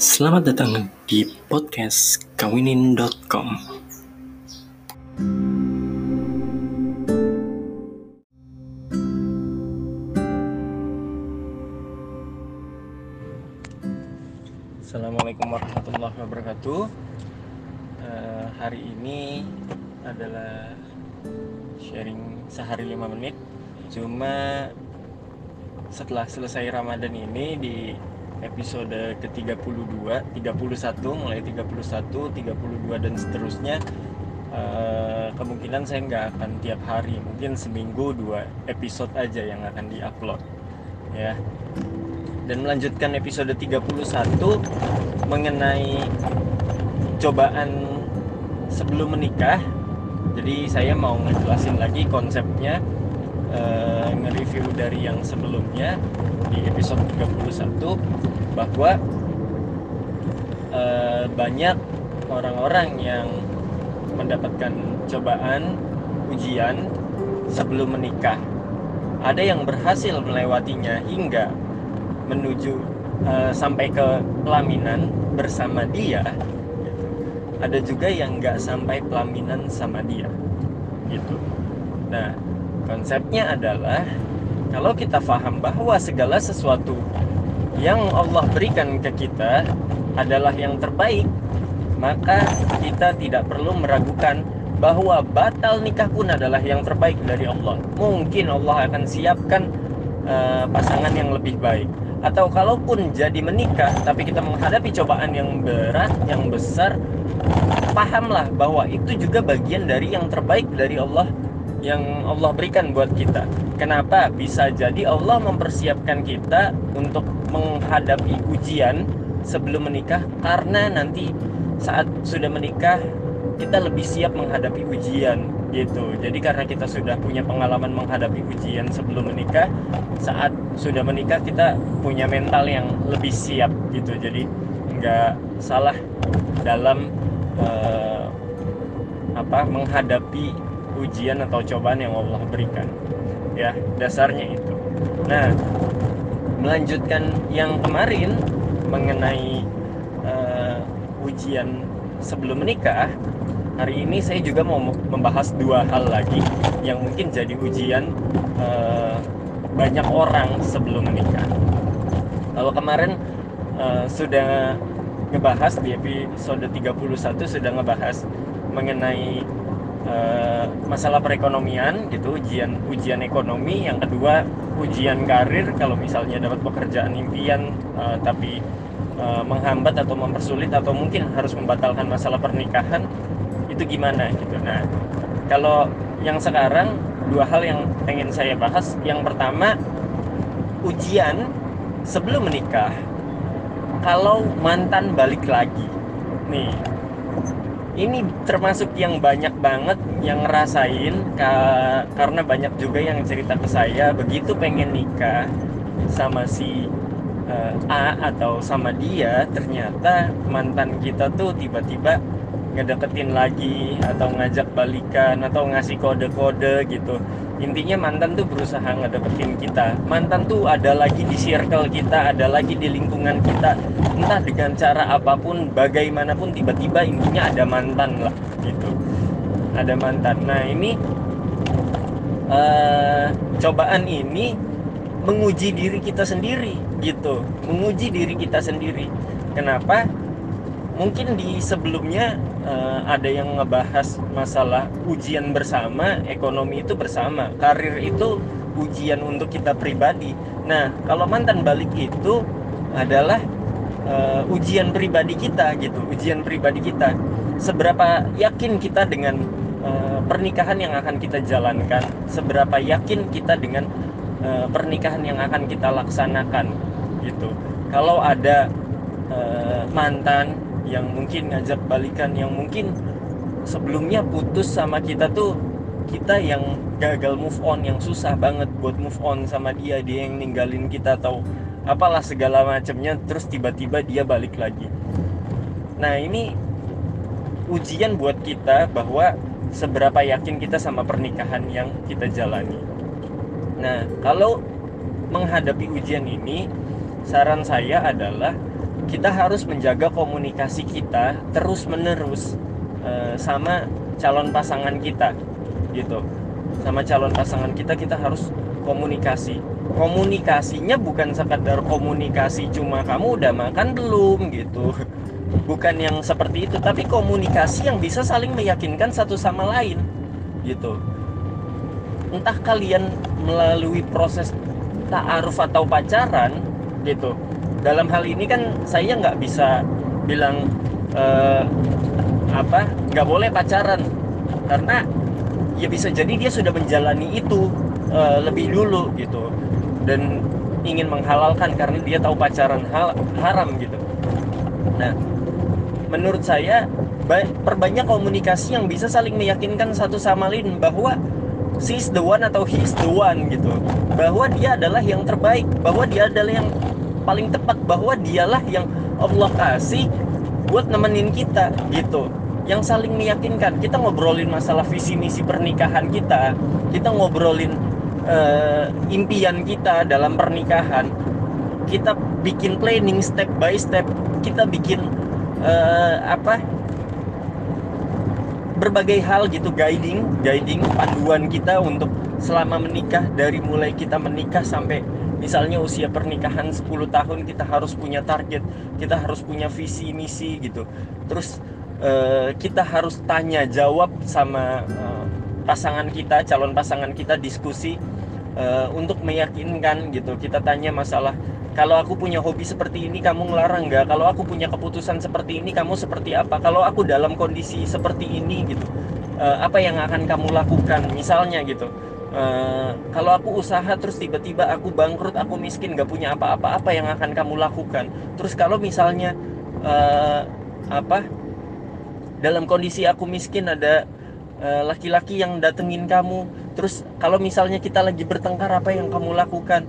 Selamat datang di podcast kawinin.com Assalamualaikum warahmatullahi wabarakatuh. Eh, Hari ini adalah sharing sehari 5 menit. Cuma setelah selesai Ramadan ini di episode ke-32, 31, mulai 31, 32 dan seterusnya eh, kemungkinan saya nggak akan tiap hari, mungkin seminggu dua episode aja yang akan diupload ya. Dan melanjutkan episode 31 mengenai cobaan sebelum menikah. Jadi saya mau ngejelasin lagi konsepnya eh, nge-review dari yang sebelumnya di episode 31 bahwa eh, banyak orang-orang yang mendapatkan cobaan ujian sebelum menikah. Ada yang berhasil melewatinya hingga menuju eh, sampai ke pelaminan bersama dia. Ada juga yang nggak sampai pelaminan sama dia, gitu. Nah, konsepnya adalah kalau kita paham bahwa segala sesuatu yang Allah berikan ke kita adalah yang terbaik, maka kita tidak perlu meragukan bahwa batal nikah pun adalah yang terbaik dari Allah. Mungkin Allah akan siapkan eh, pasangan yang lebih baik. Atau kalaupun jadi menikah, tapi kita menghadapi cobaan yang berat, yang besar, pahamlah bahwa itu juga bagian dari yang terbaik dari Allah yang Allah berikan buat kita. Kenapa? Bisa jadi Allah mempersiapkan kita untuk menghadapi ujian sebelum menikah karena nanti saat sudah menikah kita lebih siap menghadapi ujian gitu. Jadi karena kita sudah punya pengalaman menghadapi ujian sebelum menikah, saat sudah menikah kita punya mental yang lebih siap gitu. Jadi nggak salah dalam eh, apa menghadapi ujian atau cobaan yang Allah berikan. Ya dasarnya itu. Nah melanjutkan yang kemarin mengenai uh, ujian sebelum menikah hari ini saya juga mau membahas dua hal lagi yang mungkin jadi ujian uh, banyak orang sebelum menikah. Kalau kemarin uh, sudah ngebahas di episode 31 sudah ngebahas mengenai uh, masalah perekonomian gitu ujian ujian ekonomi. Yang kedua ujian karir kalau misalnya dapat pekerjaan impian uh, tapi uh, menghambat atau mempersulit atau mungkin harus membatalkan masalah pernikahan itu gimana gitu. Nah kalau yang sekarang dua hal yang pengen saya bahas. Yang pertama ujian sebelum menikah. Kalau mantan balik lagi. Nih ini termasuk yang banyak banget yang ngerasain ka, karena banyak juga yang cerita ke saya begitu pengen nikah sama si uh, A atau sama dia ternyata mantan kita tuh tiba-tiba ngedeketin lagi atau ngajak balikan atau ngasih kode-kode gitu. Intinya mantan tuh berusaha ngedeketin kita. Mantan tuh ada lagi di circle kita ada lagi di lingkungan kita. Entah dengan cara apa pun bagaimanapun tiba-tiba intinya ada mantan lah gitu. Ada mantan. Nah ini uh, cobaan ini menguji diri kita sendiri gitu. Menguji diri kita sendiri. Kenapa? Mungkin di sebelumnya uh, ada yang ngebahas masalah ujian bersama, ekonomi itu bersama, karir itu ujian untuk kita pribadi. Nah, kalau mantan balik itu adalah uh, ujian pribadi kita gitu, ujian pribadi kita. Seberapa yakin kita dengan uh, pernikahan yang akan kita jalankan, seberapa yakin kita dengan uh, pernikahan yang akan kita laksanakan gitu. Kalau ada uh, mantan yang mungkin ngajak balikan yang mungkin sebelumnya putus sama kita tuh kita yang gagal move on yang susah banget buat move on sama dia dia yang ninggalin kita atau apalah segala macamnya terus tiba-tiba dia balik lagi. Nah ini ujian buat kita bahwa seberapa yakin kita sama pernikahan yang kita jalani. Nah kalau menghadapi ujian ini saran saya adalah kita harus menjaga komunikasi kita terus menerus uh, sama calon pasangan kita gitu. Sama calon pasangan kita kita harus komunikasi. Komunikasinya bukan sekadar komunikasi cuma kamu udah makan belum gitu. Bukan yang seperti itu tapi komunikasi yang bisa saling meyakinkan satu sama lain gitu. Entah kalian melalui proses ta'aruf atau pacaran gitu dalam hal ini kan saya nggak bisa bilang eh, apa nggak boleh pacaran karena ya bisa jadi dia sudah menjalani itu uh, lebih dulu gitu dan ingin menghalalkan karena dia tahu pacaran hal, haram gitu. Nah, menurut saya perbanyak komunikasi yang bisa saling meyakinkan satu sama lain bahwa she's the one atau he's the one gitu. Bahwa dia adalah yang terbaik, bahwa dia adalah yang paling tepat, bahwa dialah yang Allah kasih buat nemenin kita gitu. Yang saling meyakinkan. Kita ngobrolin masalah visi misi pernikahan kita. Kita ngobrolin uh, impian kita dalam pernikahan. Kita bikin planning step by step. Kita bikin uh, apa? Berbagai hal gitu guiding guiding panduan kita untuk selama menikah dari mulai kita menikah sampai misalnya usia pernikahan 10 tahun kita harus punya target kita harus punya visi misi gitu terus uh, kita harus tanya jawab sama uh, pasangan kita, calon pasangan kita diskusi uh, untuk meyakinkan gitu. Kita tanya masalah kalau aku punya hobi seperti ini kamu ngelarang nggak? Kalau aku punya keputusan seperti ini kamu seperti apa? Kalau aku dalam kondisi seperti ini gitu, apa yang akan kamu lakukan? Misalnya gitu. Uh, kalau aku usaha terus tiba-tiba aku bangkrut, aku miskin, nggak punya apa-apa, apa yang akan kamu lakukan? Terus kalau misalnya uh, apa dalam kondisi aku miskin ada eh, laki-laki uh, yang datengin kamu terus kalau misalnya kita lagi bertengkar apa yang kamu lakukan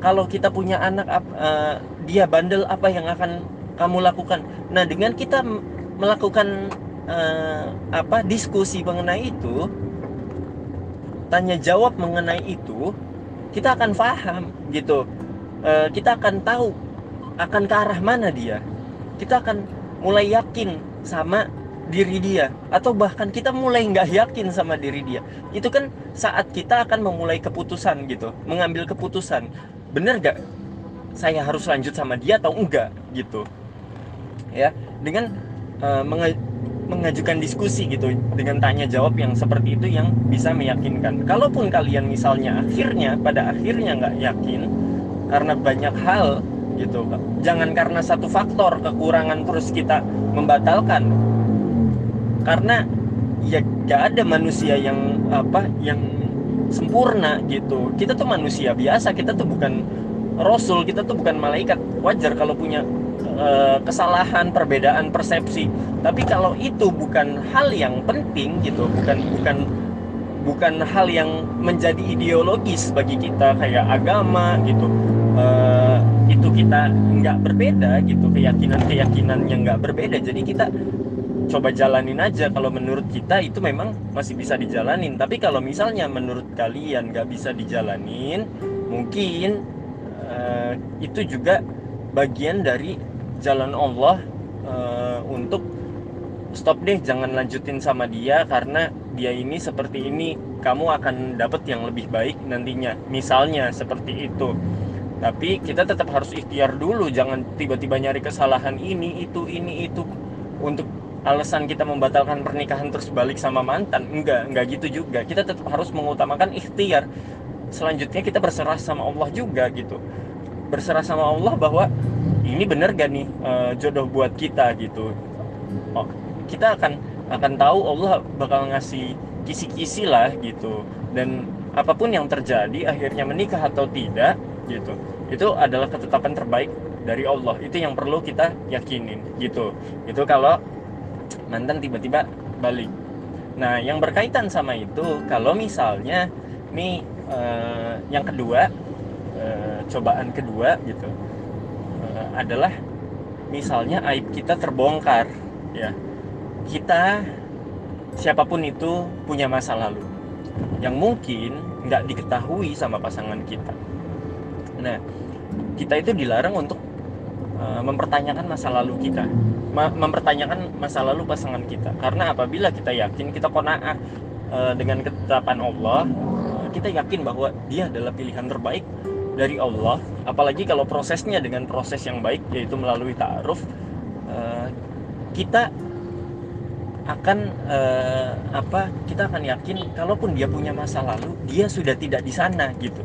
kalau kita punya anak uh, dia bandel apa yang akan kamu lakukan nah dengan kita melakukan uh, apa diskusi mengenai itu tanya jawab mengenai itu kita akan paham gitu. Uh, kita akan tahu akan ke arah mana dia. Kita akan mulai yakin sama diri dia atau bahkan kita mulai nggak yakin sama diri dia. Itu kan saat kita akan memulai keputusan gitu. Mengambil keputusan. Bener gak saya harus lanjut sama dia atau enggak gitu. Ya dengan uh, mengajukan diskusi gitu dengan tanya jawab yang seperti itu yang bisa meyakinkan. Kalaupun kalian misalnya akhirnya pada akhirnya nggak yakin karena banyak hal gitu jangan karena satu faktor kekurangan terus kita membatalkan. Karena ya gak ada manusia yang apa yang sempurna gitu. Kita tuh manusia biasa kita tuh bukan rasul kita tuh bukan malaikat. Wajar kalau punya uh, kesalahan perbedaan persepsi. Tapi kalau itu bukan hal yang penting gitu bukan bukan bukan hal yang menjadi ideologis bagi kita kayak agama gitu uh, itu kita nggak berbeda gitu keyakinan keyakinan yang nggak berbeda. Jadi kita coba jalanin aja. Kalau menurut kita itu memang masih bisa dijalanin. Tapi kalau misalnya menurut kalian nggak bisa dijalanin mungkin uh, itu juga bagian dari jalan Allah uh, untuk stop deh jangan lanjutin sama dia karena dia ini seperti ini kamu akan dapat yang lebih baik nantinya. Misalnya seperti itu. Tapi kita tetap harus ikhtiar dulu jangan tiba-tiba nyari kesalahan ini itu ini itu untuk alasan kita membatalkan pernikahan terus balik sama mantan. Enggak enggak gitu juga. Kita tetap harus mengutamakan ikhtiar. Selanjutnya kita berserah sama Allah juga gitu. Berserah sama Allah bahwa ini benar gak nih uh, jodoh buat kita gitu? Oh, kita akan akan tahu Allah bakal ngasih kisi-kisi lah gitu. Dan apa pun yang terjadi akhirnya menikah atau tidak gitu itu adalah ketetapan terbaik dari Allah. Itu yang perlu kita yakinin gitu. Itu kalau mantan tiba-tiba balik. Nah yang berkaitan sama itu kalau misalnya nih uh, yang kedua uh, cobaan kedua gitu uh, adalah misalnya aib kita terbongkar ya. Kita siapa pun itu punya masa lalu yang mungkin nggak diketahui sama pasangan kita. Nah kita itu dilarang untuk uh, mempertanyakan masa lalu kita mempertanyakan masa lalu pasangan kita. Karena apabila kita yakin kita kona'ah uh, dengan ketetapan Allah kita yakin bahwa dia adalah pilihan terbaik dari Allah apalagi kalau prosesnya dengan proses yang baik yaitu melalui ta'aruf uh, kita akan uh, apa kita akan yakin kalaupun dia punya masa lalu dia sudah tidak di sana gitu.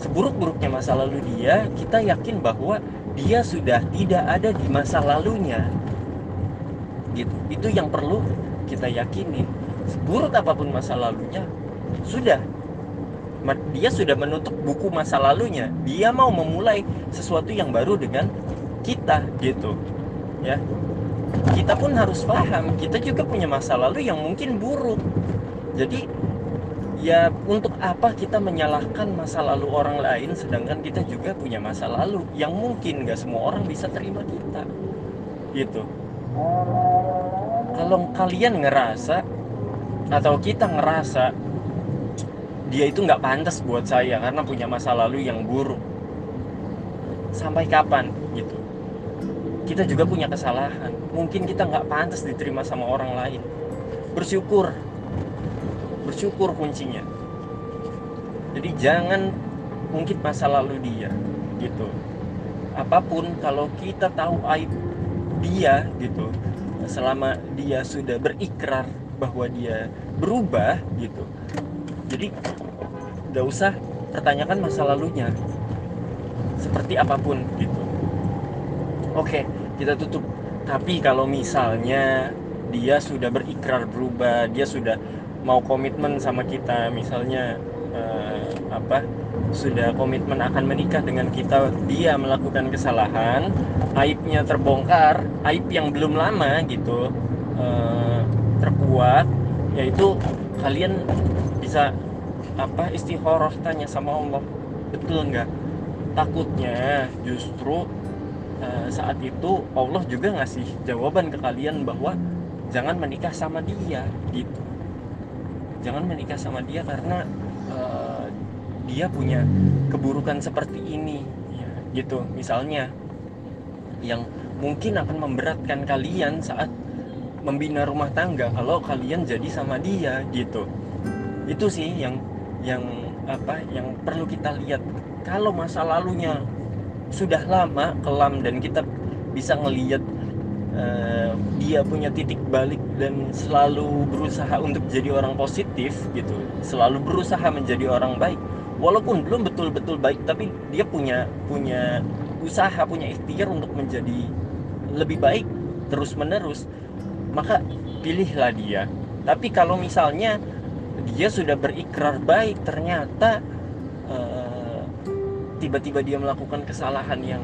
Seburuk-buruknya masa lalu dia kita yakin bahwa dia sudah tidak ada di masa lalunya gitu. Itu yang perlu kita yakini. Seburuk apa pun masa lalunya sudah dia sudah menutup buku masa lalunya. Dia mau memulai sesuatu yang baru dengan kita gitu. Ya. Kita pun harus paham kita juga punya masa lalu yang mungkin buruk. Jadi ya untuk apa kita menyalahkan masa lalu orang lain sedangkan kita juga punya masa lalu yang mungkin gak semua orang bisa terima kita gitu. Kalau kalian ngerasa atau kita ngerasa dia itu nggak pantas buat saya karena punya masa lalu yang buruk. Sampai kapan? Gitu. Kita juga punya kesalahan. Mungkin kita nggak pantas diterima sama orang lain. Bersyukur. Bersyukur kuncinya. Jadi jangan mungkin masa lalu dia gitu. Apa pun kalau kita tahu aib dia gitu selama dia sudah berikrar bahwa dia berubah gitu jadi nggak usah pertanyakan masa lalunya. Seperti apa pun gitu. Oke kita tutup. Tapi kalau misalnya dia sudah berikrar berubah dia sudah mau komitmen sama kita misalnya uh, apa sudah komitmen akan menikah dengan kita dia melakukan kesalahan aibnya terbongkar aib yang belum lama gitu uh, terkuat yaitu kalian bisa apa istikharah tanya sama Allah. Betul nggak? Takutnya justru uh, saat itu Allah juga ngasih jawaban ke kalian bahwa jangan menikah sama dia gitu. Jangan menikah sama dia karena uh, dia punya keburukan seperti ini ya, gitu. Misalnya yang mungkin akan memberatkan kalian saat membina rumah tangga kalau kalian jadi sama dia gitu. Itu sih yang yang apa yang perlu kita lihat. Kalau masa lalunya sudah lama kelam dan kita bisa ngelihat uh, dia punya titik balik dan selalu berusaha untuk jadi orang positif gitu. Selalu berusaha menjadi orang baik. Walaupun belum betul-betul baik tapi dia punya punya usaha punya ikhtiar untuk menjadi lebih baik terus menerus maka pilihlah dia. Tapi kalau misalnya dia sudah berikrar baik ternyata uh, tiba-tiba dia melakukan kesalahan yang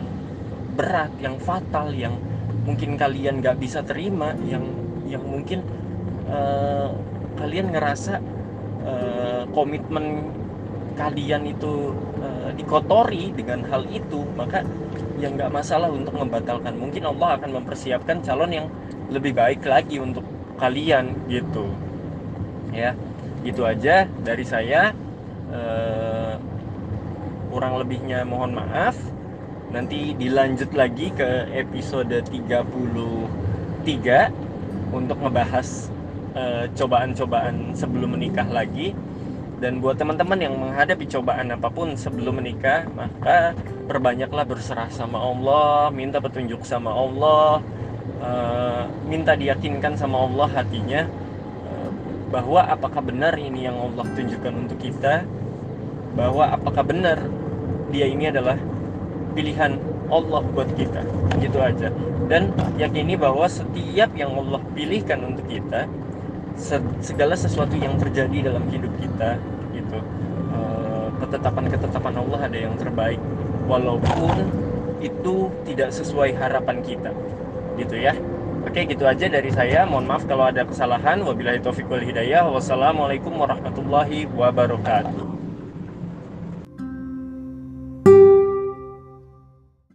berat yang fatal yang mungkin kalian nggak bisa terima yang yang mungkin uh, kalian ngerasa uh, komitmen kalian itu uh, dikotori dengan hal itu maka yang nggak masalah untuk membatalkan. Mungkin Allah akan mempersiapkan calon yang lebih baik lagi untuk kalian gitu. Ya itu aja dari saya. Uh, kurang lebihnya mohon maaf. Nanti dilanjut lagi ke episode 33 untuk ngebahas eh, cobaan-cobaan sebelum menikah lagi. Dan buat teman-teman yang menghadapi cobaan apa pun sebelum menikah maka perbanyaklah berserah sama Allah minta petunjuk sama Allah uh, minta diyakinkan sama Allah hatinya uh, bahwa apakah benar ini yang Allah tunjukkan untuk kita bahwa apakah benar dia ini adalah pilihan Allah buat kita gitu aja. Dan yakini bahwa setiap yang Allah pilihkan untuk kita segala sesuatu yang terjadi dalam hidup kita gitu eh, ketetapan-ketetapan Allah ada yang terbaik walaupun itu tidak sesuai harapan kita gitu ya. Oke gitu aja dari saya. Mohon maaf kalau ada kesalahan. Wabillahi taufiq wal hidayah. Wassalamualaikum warahmatullahi wabarakatuh